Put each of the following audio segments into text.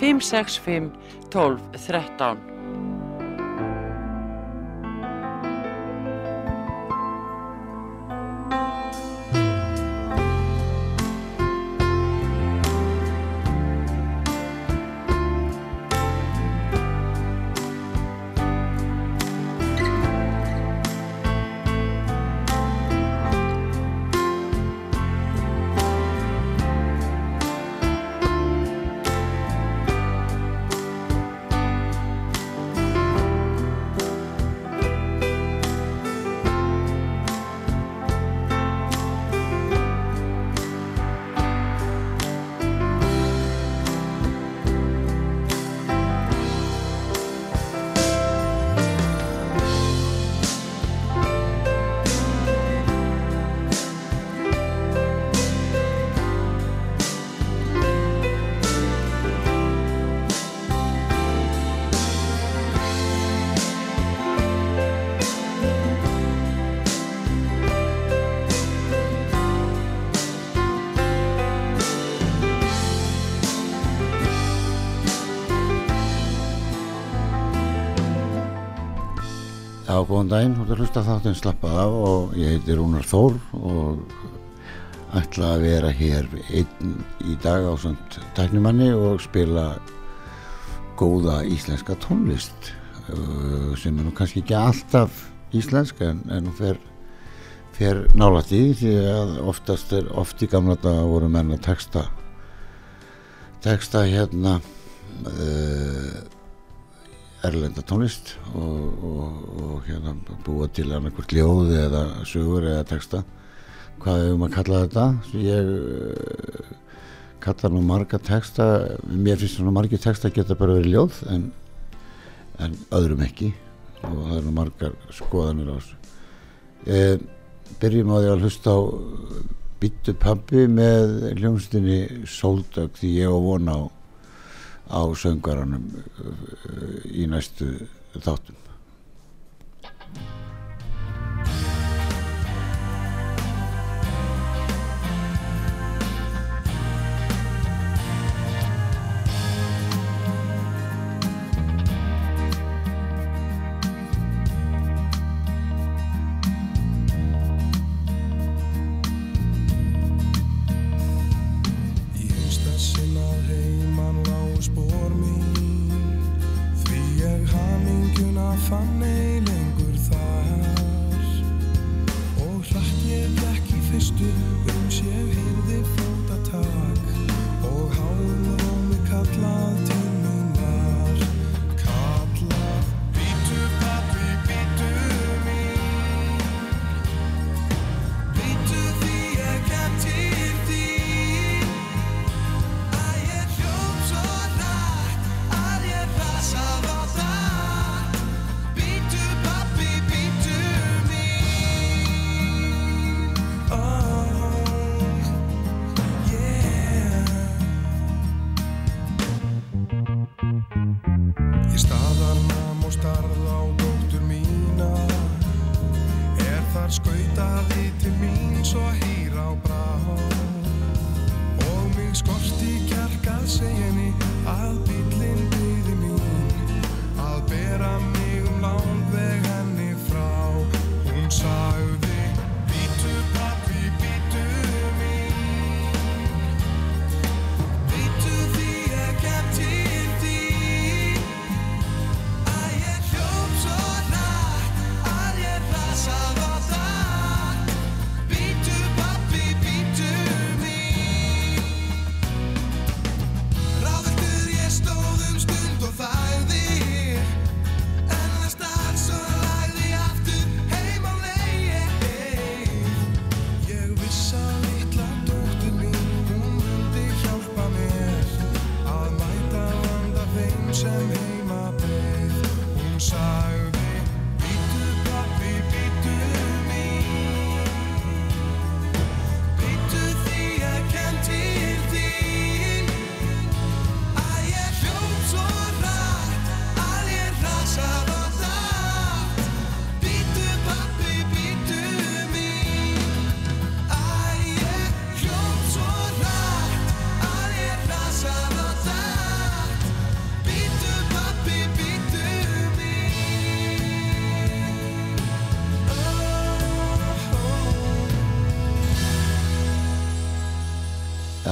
565 12 13 Já, góðan daginn, þú ert að hlusta þáttinn slappað af og ég heiti Rúnar Þór og ætla að vera hér einn í dag á svont tæknumanni og spila góða íslenska tónlist uh, sem er nú kannski ekki alltaf íslensk en, en fer, fer nálægt í því að oftast er oft í gamla daga voru menn að texta texta hérna uh, erlenda tónlist og, og, og hérna búa til annarkvort ljóði eða sögur eða texta. Hvað hefur maður kallað þetta? Ég uh, kalla nú marga texta. Mér finnst svona margi texta geta bara verið ljóð en, en öðrum ekki. Og það eru margar skoðanir á þessu. Eh, byrjum á því að hlusta á Bittu Pabbi með hljómsdynni Sóldögg því ég á vona á á söngaranum í næstu þáttum You.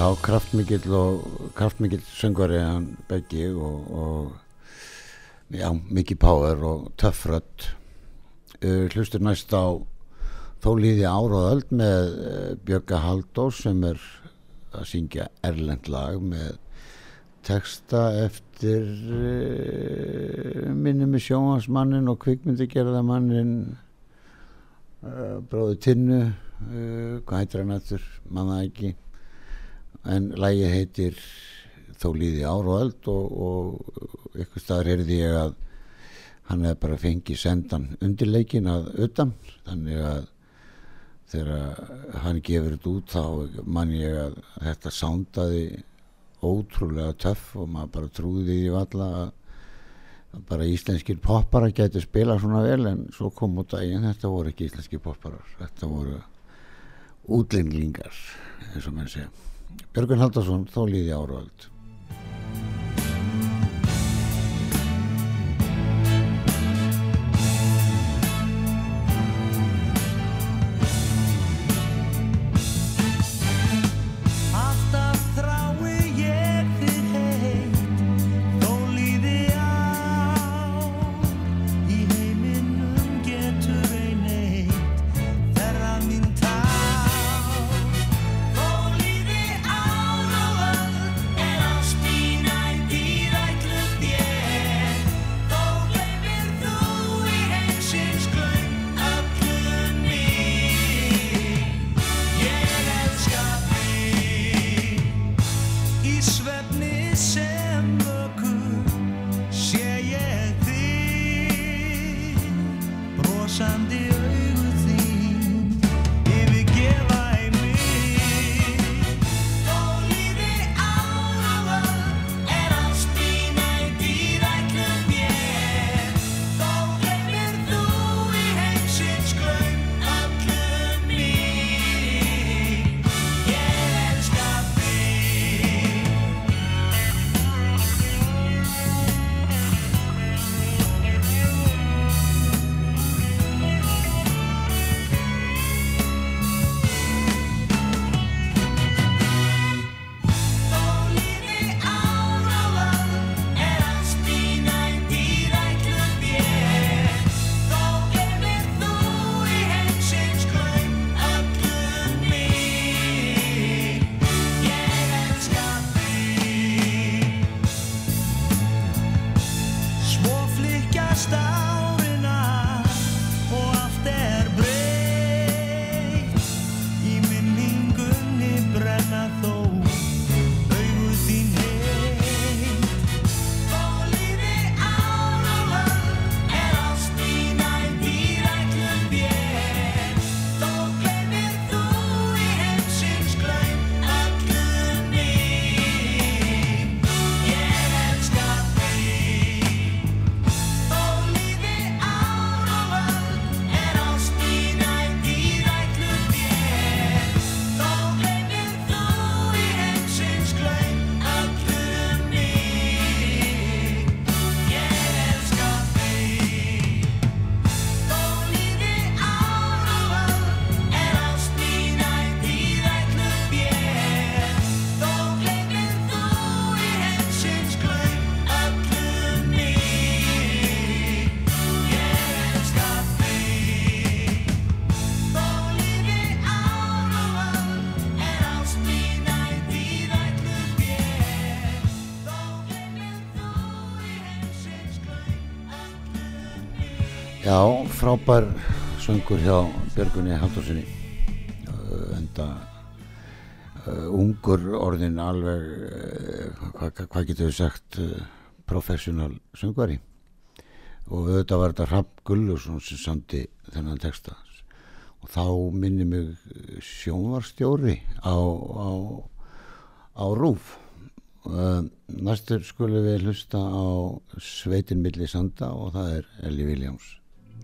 Já, kraftmikill og kraftmikill söngvari hann beggi og, og já, mikið power og töffrött uh, hlustur næst á þó líði ára og öll með uh, Björga Haldós sem er að syngja erlend lag með texta eftir uh, minni með sjónvarsmannin og kvikmyndigerðamannin bróði Tinnu hvað heitir hann aftur, manna ekki en lægi heitir þó líði ár og öld og, og ykkur staðar heyrði ég að hann hefði bara fengið sendan undirleikin að utan. Þannig að þegar hann gefur þetta út þá man ég að þetta sándaði ótrúlega töff og maður bara trúði því valla að bara íslenskir popparar getur spila svona vel en svo kom út að þetta voru ekki íslenskir popparar þetta voru útlendingar eins og mann segja Björgun Haldarsson, þó líði frábær söngur hjá Björgunni Haldursinni uh, enda uh, ungur orðin alveg uh, hvað hva getur við sagt professional söngvari. Og auðvitað var þetta Rapp Gullusson sem sandi þennan texta og þá minni mig sjónvarstjóri á, á, á rúf næstur skulum við hlusta á Sveitin milli sanda og það er Elli Viljáms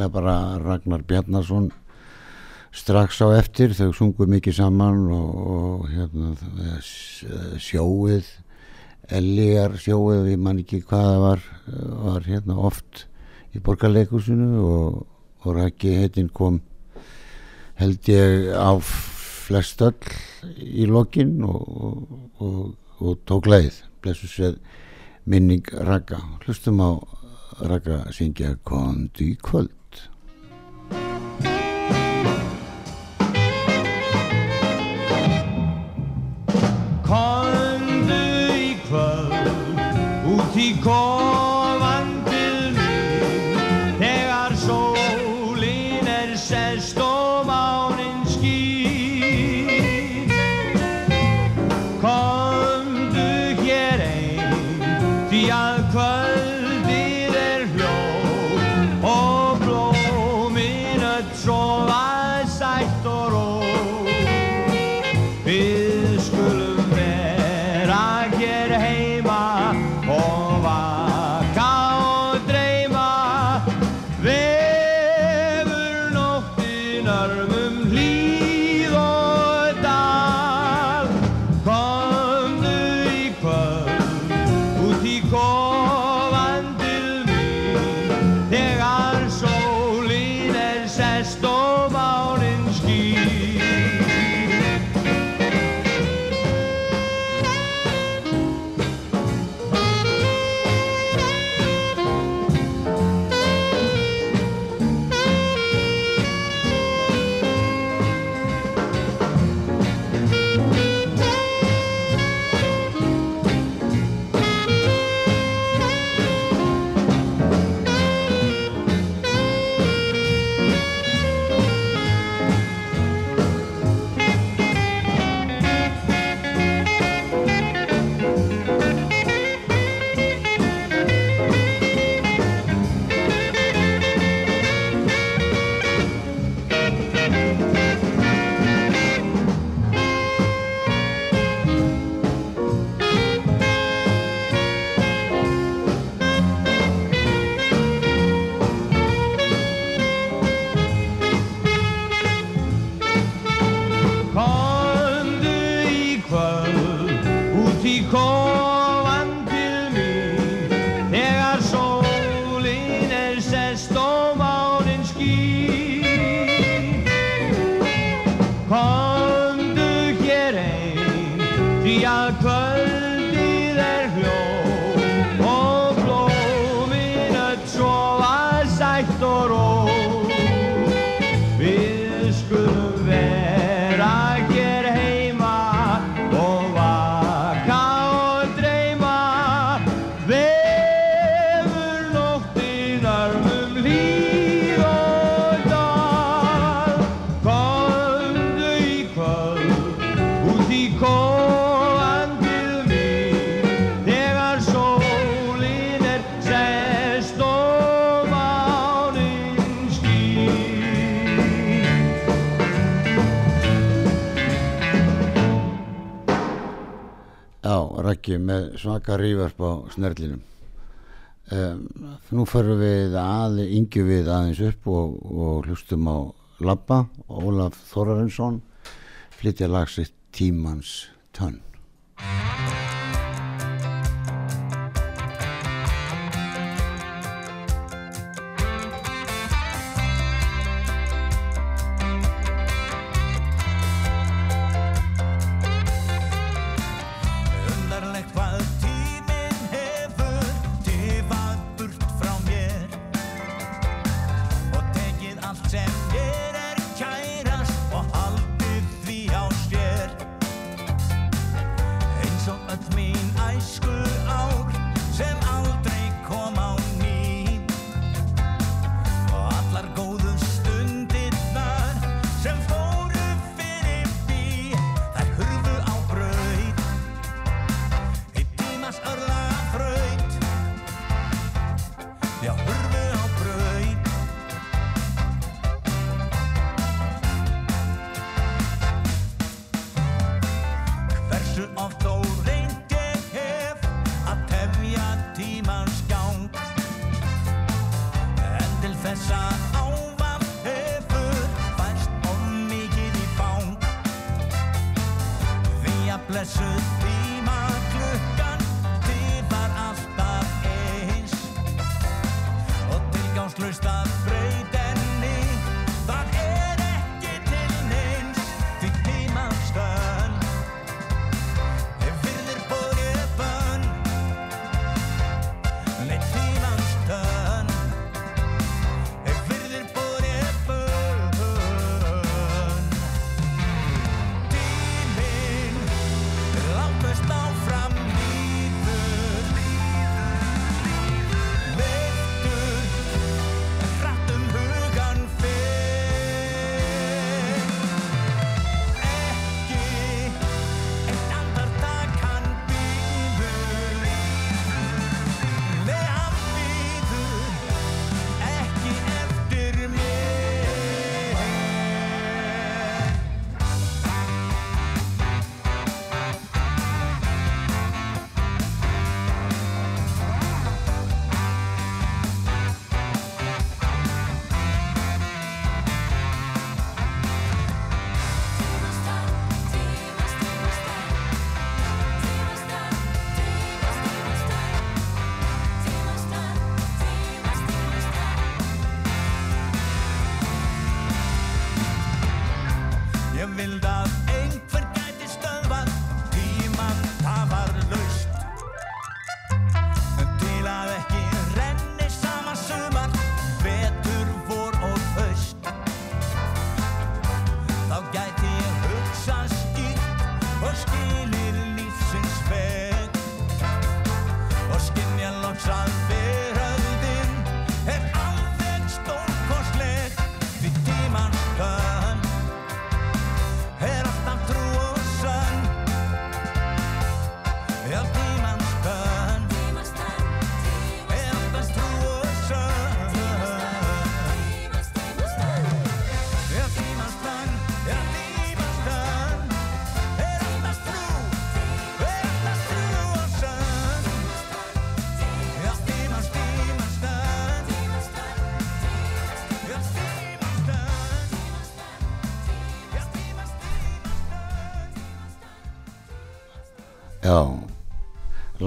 spila bara Ragnar Bjarnason strax á eftir þau sungu mikið saman og, og hérna, sjóið Elliar sjóið, ég man ekki hvað það var var hérna oft í borgarleikusinu og, og Raggi heitinn kom held ég á flest öll í lokin og, og, tók leið blessu sér minning Ragga. Hlustum á Ragga syngja Kondu í kvöld út í Raggi með svaka rífarp á snerlinum um, Nú förum við að yngjum við aðeins upp og, og hlustum á Labba Ólaf Þorarinsson flytja lag sitt Tímans tönn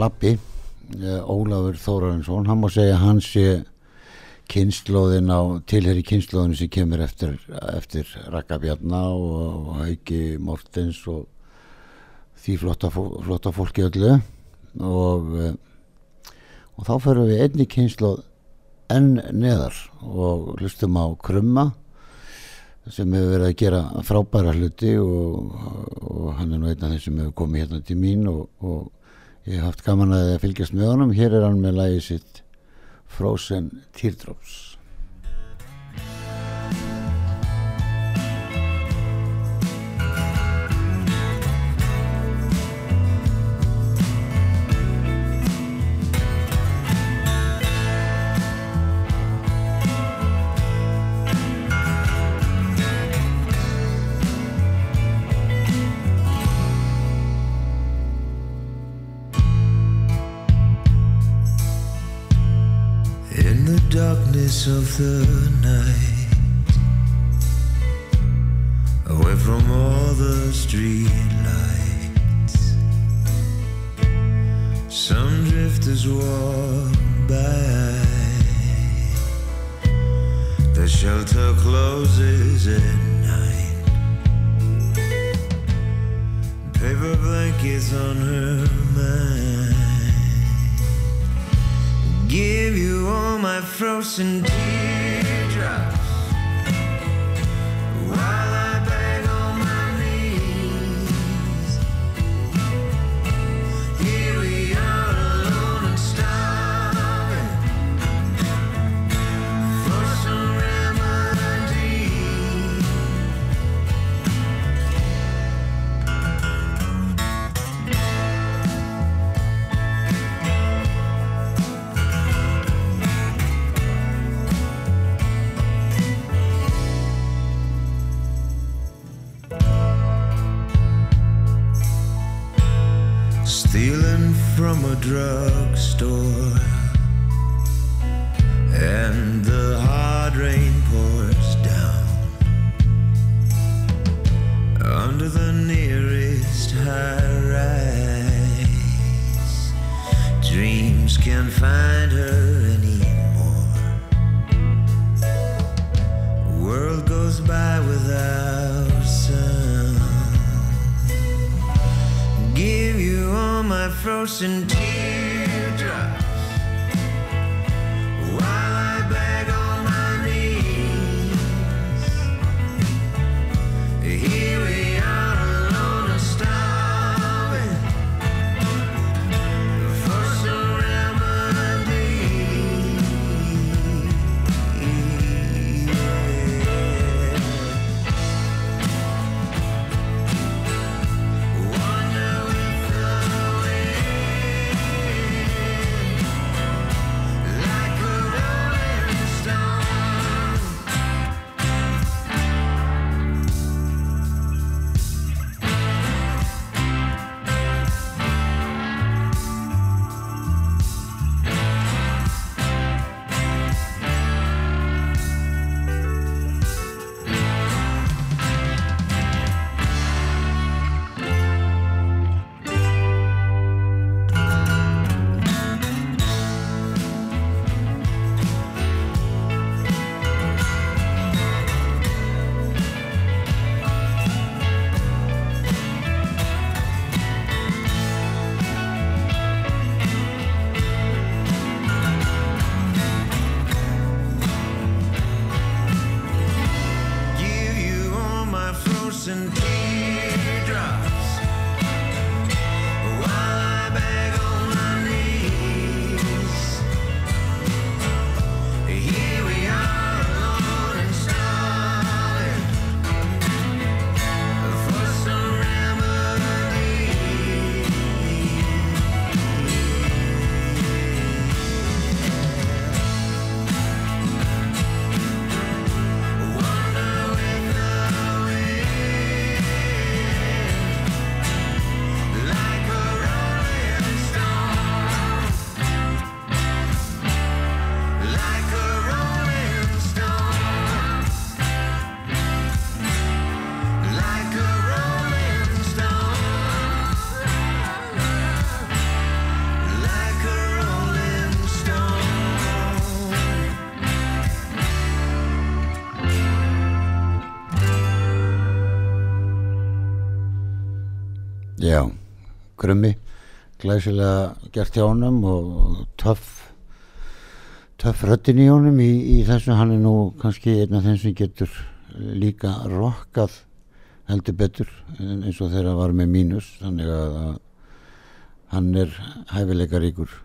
Lappi eh, Ólafur Þórarinsson hann má segja hans sé kynnslóðin á tilheri kynnslóðin sem kemur eftir, eftir Rakkabjarna og, og Hauki Mortens og því flotta, flotta fólki öllu. Og eh, og þá fyrir við einni kynnslóð enn neðar og hlustum á Krumma sem hefur verið að gera frábæra hluti og, og hann er nú einn af þeir sem hefur komið hérna til mín og, og Ég haf haft gaman að fylgjast með honum. Hér er hann með lægið sitt Frozen Teardrops. drug. Krummi glæsilega gert hjá honum og töff töff röddin í honum í, í þessu. Hann er nú kannski einn af þeim sem getur líka rokkað heldur betur eins og þeirra var með mínus. Þannig að, hann er hæfileikaríkur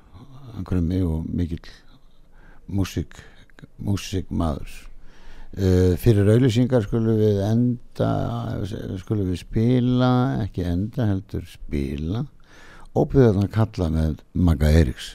krummi og mikill músik músikmaður fyrir auðlýsingar skulum við enda skulum við spila ekki enda heldur spila. Óbyrðan að kalla með Magga Eiríks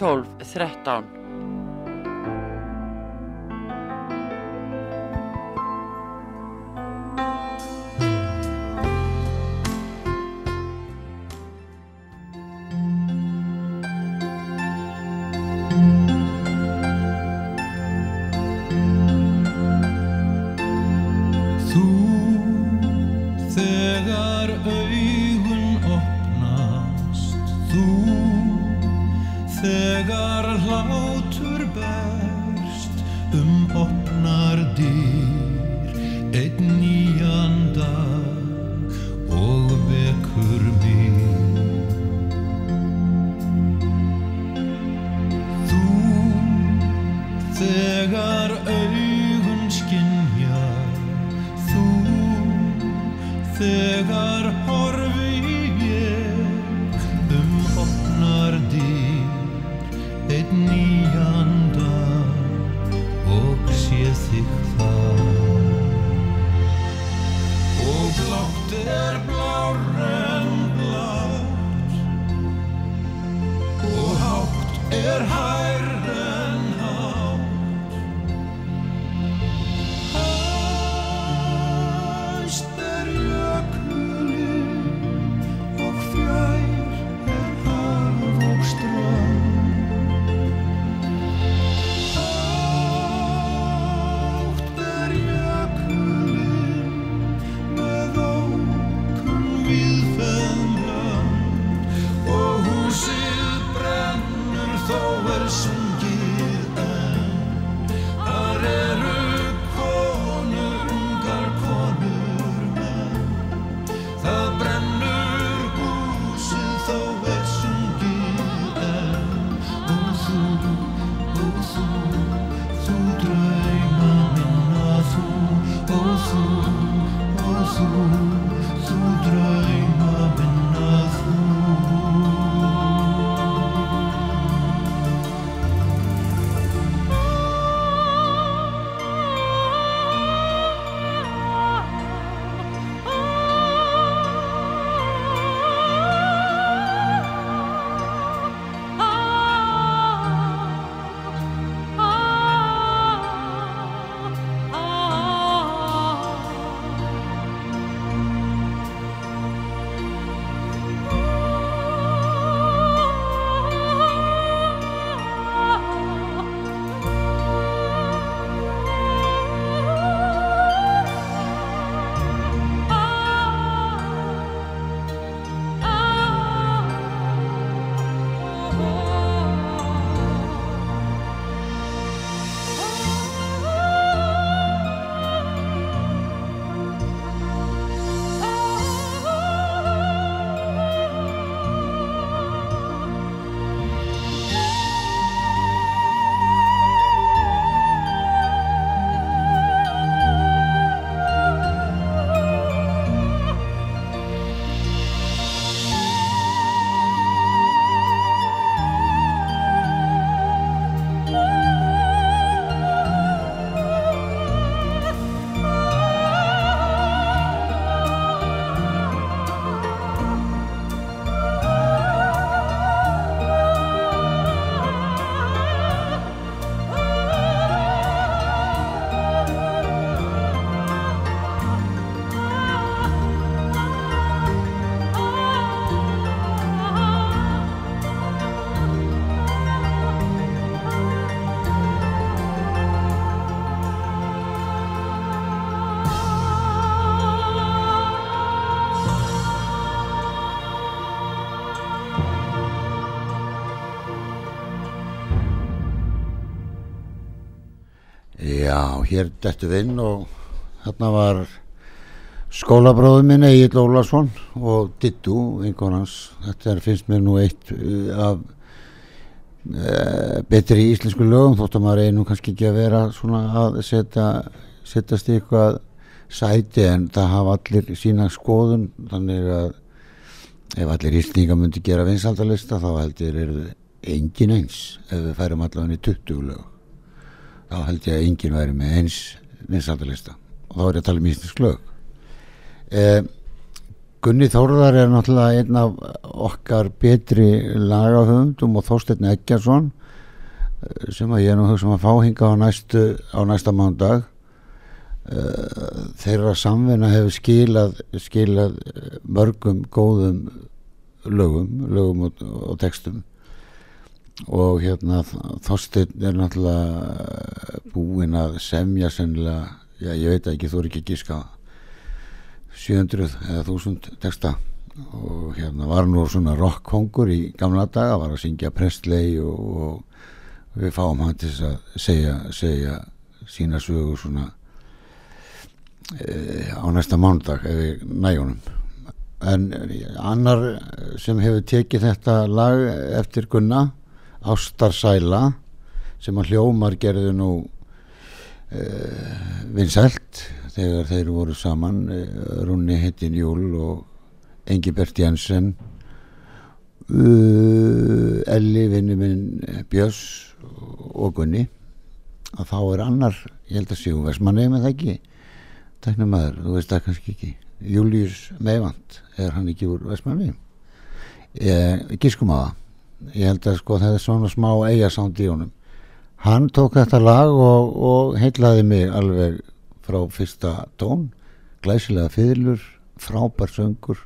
12 13 hér dættu við inn og þarna var skólabróðu minn Egil Ólarsson og Dittu, einhvernans þetta er, finnst mér nú eitt eh, af e, betri íslensku lögum þótt að maður einu kannski ekki að vera svona að setja setjast eitthvað sæti en það hafa allir sína skoðun þannig að ef allir íslninga myndi gera vinsaldalista þá heldur er engin eins ef við færum allavega í 20 lög þá held ég að engin væri með eins vinsaldalista og þá er ég að tala um íslensk lög. Eh, Gunni Þórðar er náttúrulega einn af okkar betri lagahöfundum og Þorsteinn Eggjarsson eh, sem að ég nú hugsa um að fá hinga á, næstu, á næsta mándag þeirra samvinna hefur skilað, skilað eh, mörgum góðum lögum, lögum og, og textum og hérna Þorsteinn er náttúrulega búinn að semja sennilega, já ég veit ekki þú er ekki að gíska 700 eða 1000 texta. Og hérna var nú svona rockkongur í gamla daga, var að syngja Presley og, og við fáum hann til að segja, segja sína sögur svona e, á næsta mándag eða næjónum en annar sem hefur tekið þetta lag eftir Gunna Ástar Sæla sem að hljómar gerðu nú e, vinsælt þegar þeir voru saman e, Rúni Hittin Júl og Engibert Jensen. Uh, Elli vinnu minn Björns og Gunni. Að þá er annar ég held að séu Vesmanni með það ekki? Teknum maður, þú veist það kannski ekki. Július Meivand er hann ekki úr Vesmanni gískum að það ég held að sko það er svona smá eigasánd í honum. Hann tók þetta lag og, og heitlaði mig alveg frá fyrsta tón. Glæsilega fyrirlur frábær söngur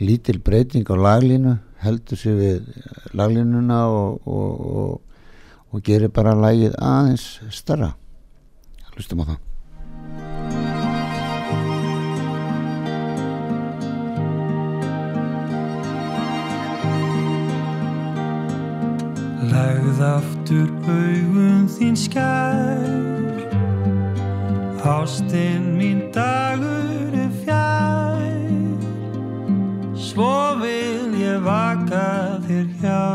lítil breyting á laglínu heldur sér við laglínuna og, og, og gerir bara lagið aðeins starra hlustum á það Legð aftur augum þín skær. Ástinn mín dagur er fjær. Svo vil ég vaka þér hjá.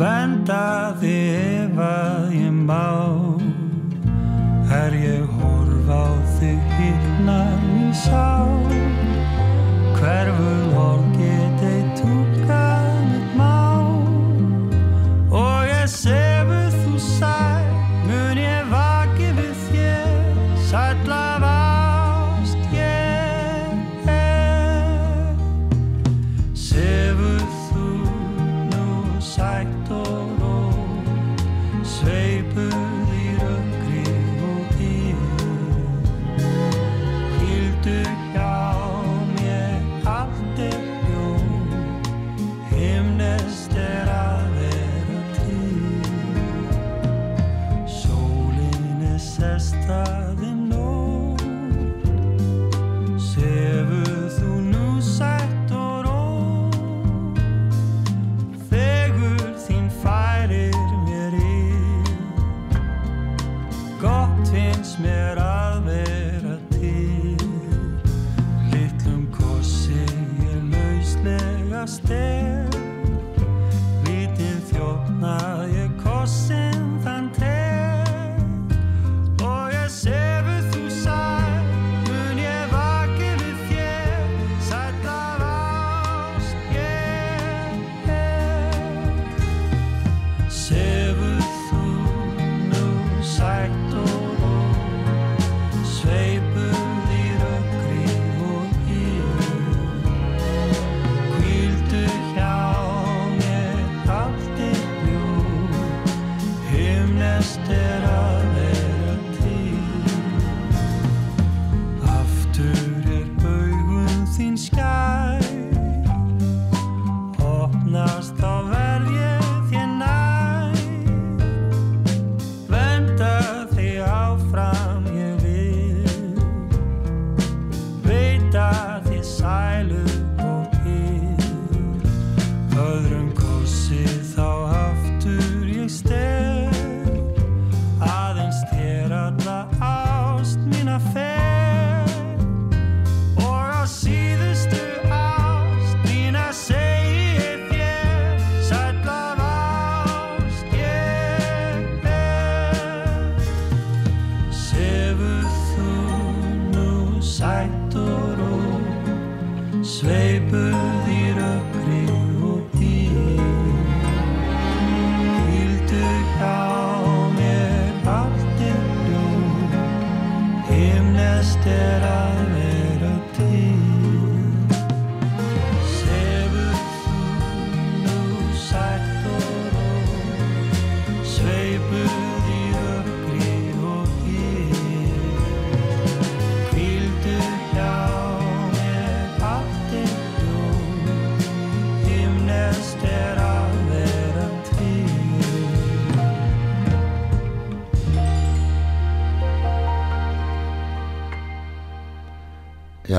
Venda þig ef að ég má. Er ég horf á þig hittnar mín sá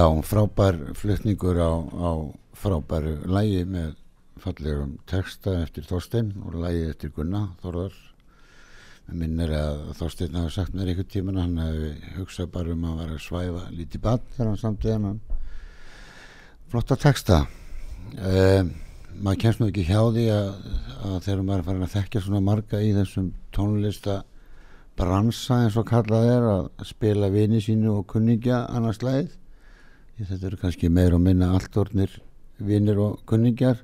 Já, frábær flutningur á, á frábæru lægi með fallegum texta eftir Þorstein og lægi eftir Gunna Þorðar minnir að Þorstein hafi sagt mér einhvern tíman hann hefði hugsað bara um að vera að svæfa lítið bann þegar hann samtið hann flotta texta. Um, maður kemst nú ekki hjá því að, að þegar maður er farin að þekkja svona marga í þessum tónlista bransa eins og kallað er að spila vini sínu og kunningja annars Því þetta eru kannski meir og minna allt orðnir vinnir og kunningjar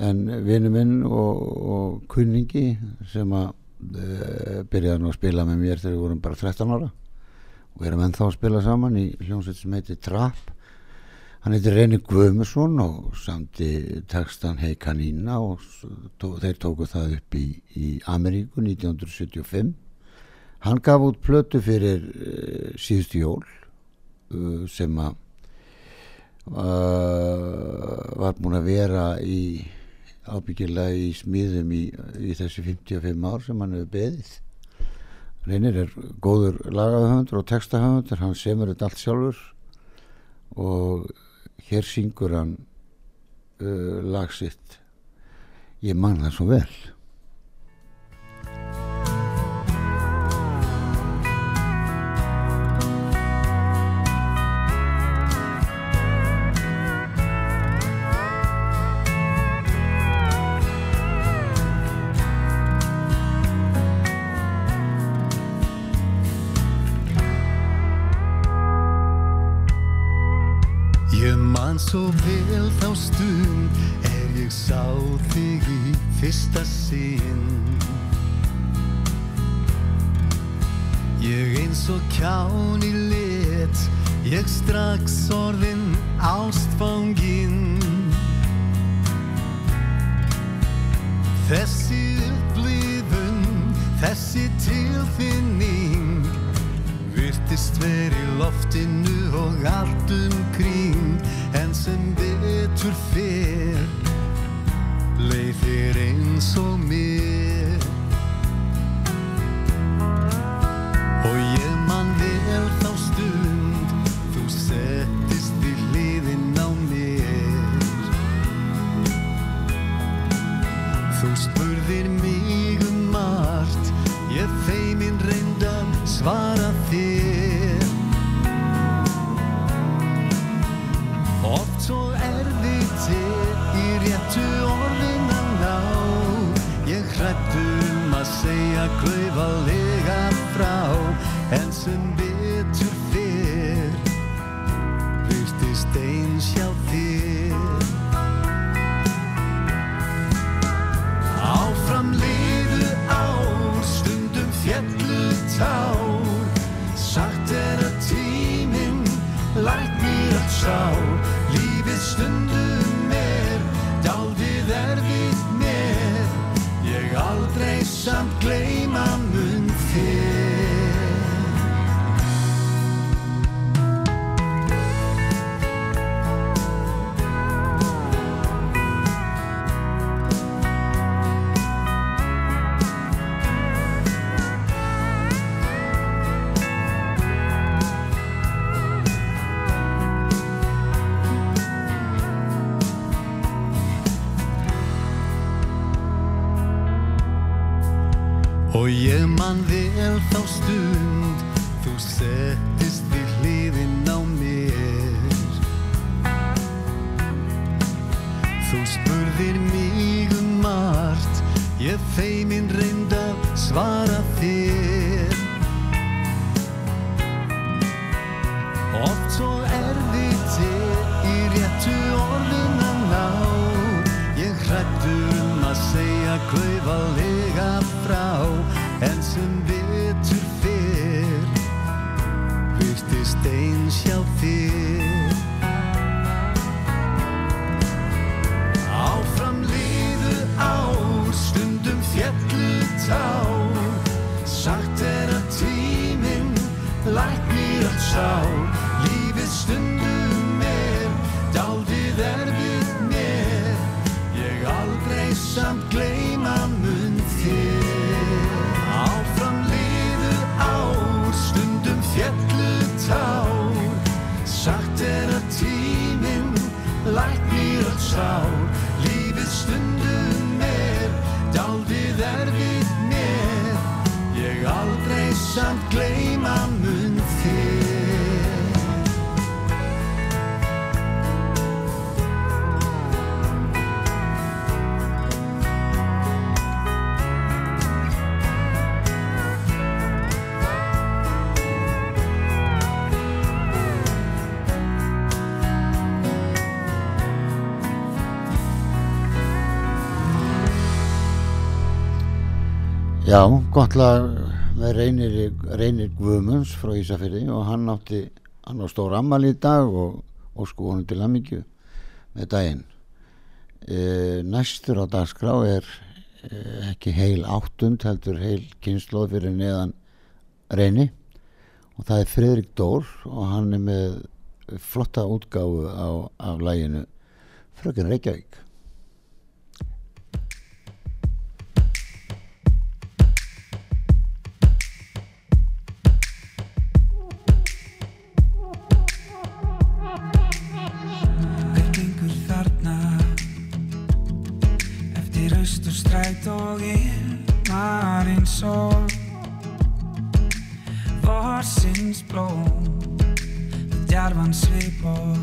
en vinnu minn og, og kunningi sem að e, byrjaði nú að spila með mér þegar við vorum bara 13 ára og erum ennþá að spila saman í hljómsveit sem heitir Trapp. Hann heitir Reyni Guðmusson og samti textan Hei Kanína og tó, þeir tóku það upp í, í Ameríku 1975 hann gaf út plötu fyrir e, síðustu jól uh, sem að uh, var búin að vera í ábyggilega í smíðum í, í þessi 55 ár sem hann hefur beðið. Reynir er góður lagahöfundur og textahöfundur hann semur þetta allt sjálfur og hér syngur hann uh, lag sitt. Ég man það svo vel sinn Ég eins og kjáni lit, ég strax orðin ástfanginn læt mér að sá. Lífið stundum er, dálfið erfitt mér. Ég aldrei samt gleyma mun fall. Já, gott lag með reynir, reynir Guðmunds frá Ísafirði og hann átti hann á stór ammal í dag og, og sko honum til aðmyggju með daginn. E, næstur á dagskrá er e, ekki heil áttund heldur heil kynnslóð fyrir neðan reyni og það er Fredrik Dór og hann er með flotta útgáfu á, af læginu Fröken Reykjavík stræt og ilmar eins og Vorsins blóm Með djarfan svip og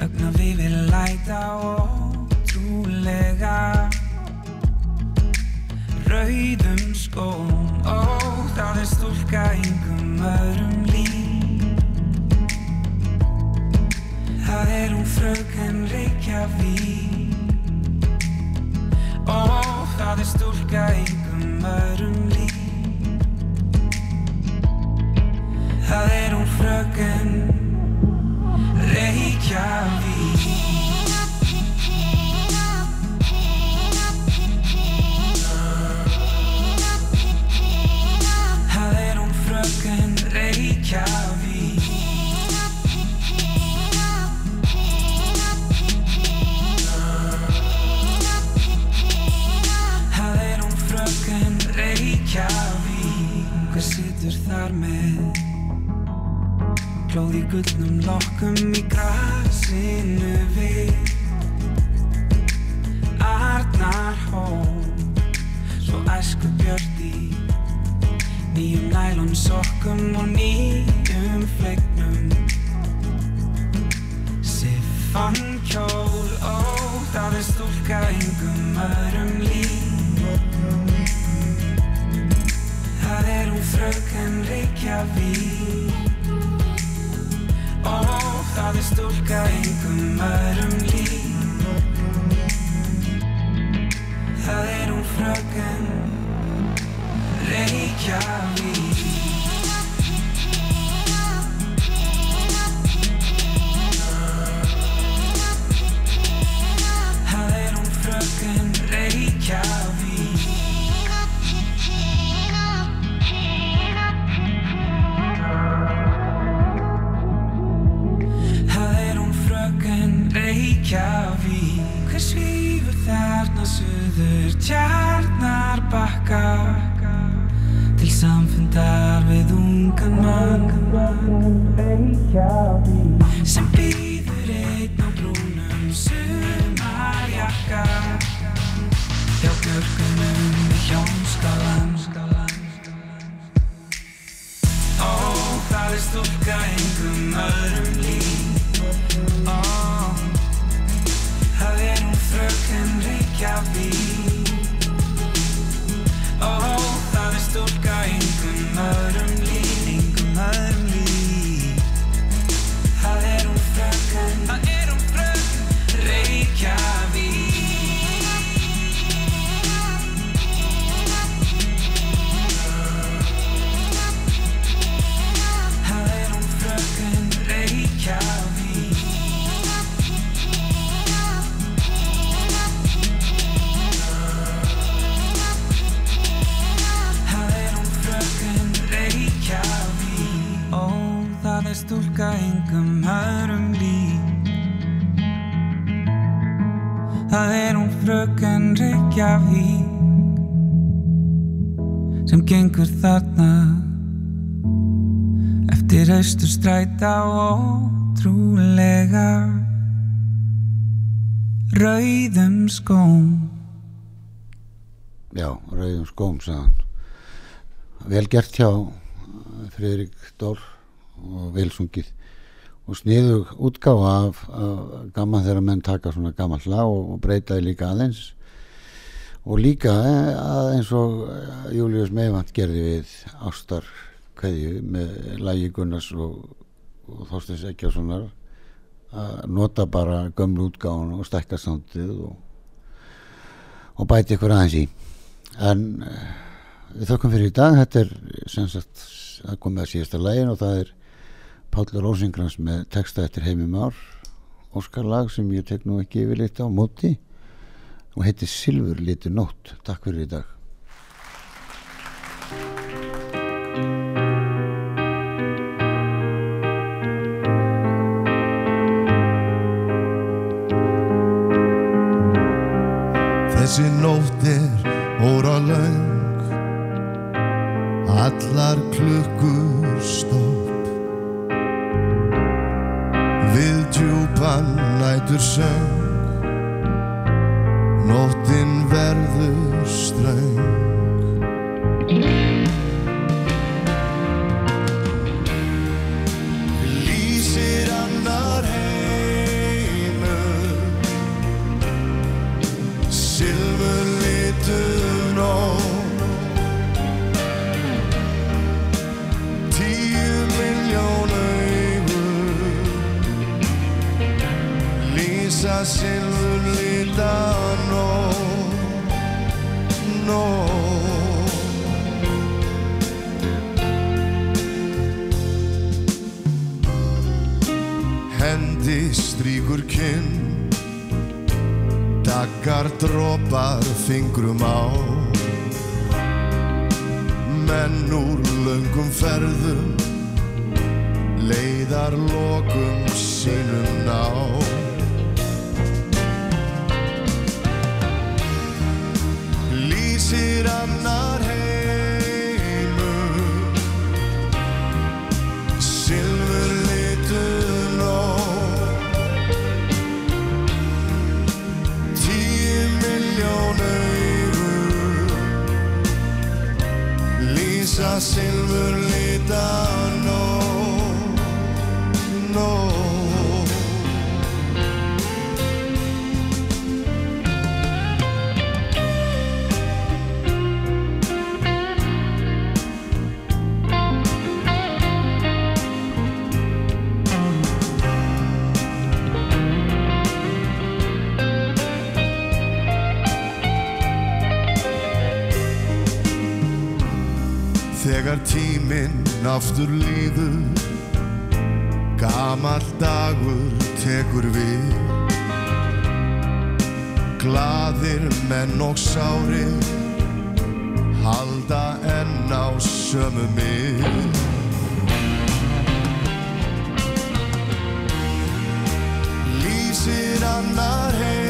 Ögna við vil læta og trúlega Rauðum skóm Ó, það er stúlka yngum öðrum líf. Það er hún fröken Reykjavík er stúlka yngum öðrum líf þarna suður tjarnar bakka Til samfundar við ungan mann. Sem býður einn á brúnum sumarjakka Hjá björgunum í hjómskálan Ó, það er stúlka engum öðrum líf Ó, það er hún fröken Reykjavík Ó, það er stúlka stúlka engum öðrum lík Það er hún fröken Reykjavík sem gengur þarna eftir austur stræta ótrúlega rauðum skóm. Já, rauðum skóm sagðan vel gert hjá Friðrik Dór og velsungið. Og sniðug útgáfa af, af gaman þegar menn taka svona gammal lag og, og breyta því líka aðeins. Og líka eh, að eins og eh, Július Meivand gerði við Ástar kveðju með lagi Gunnars og, og Þorstins Ekkjássonar að nota bara gömlu útgáfun og stækka sándið og, og bæti ykkur aðeins í. En eh, við þökkum fyrir í dag. Þetta er sem sagt að komið að síðasta lægin og það er Páll Rósingrans með texta eftir Heimi Már. Óskar lag sem ég tek nú ekki yfir litt á móti og heitir Silfur litur nótt. Takk fyrir í dag Menn úr löngum ferðum Leiðar lokum sínum ná silfur lita aftur líður. Gamall dagur tekur við. Glaðir menn og sárir Halda enn á sömu mið. Lýsir annar heimur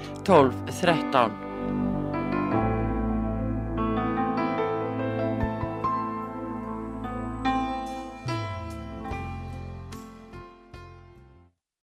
12 13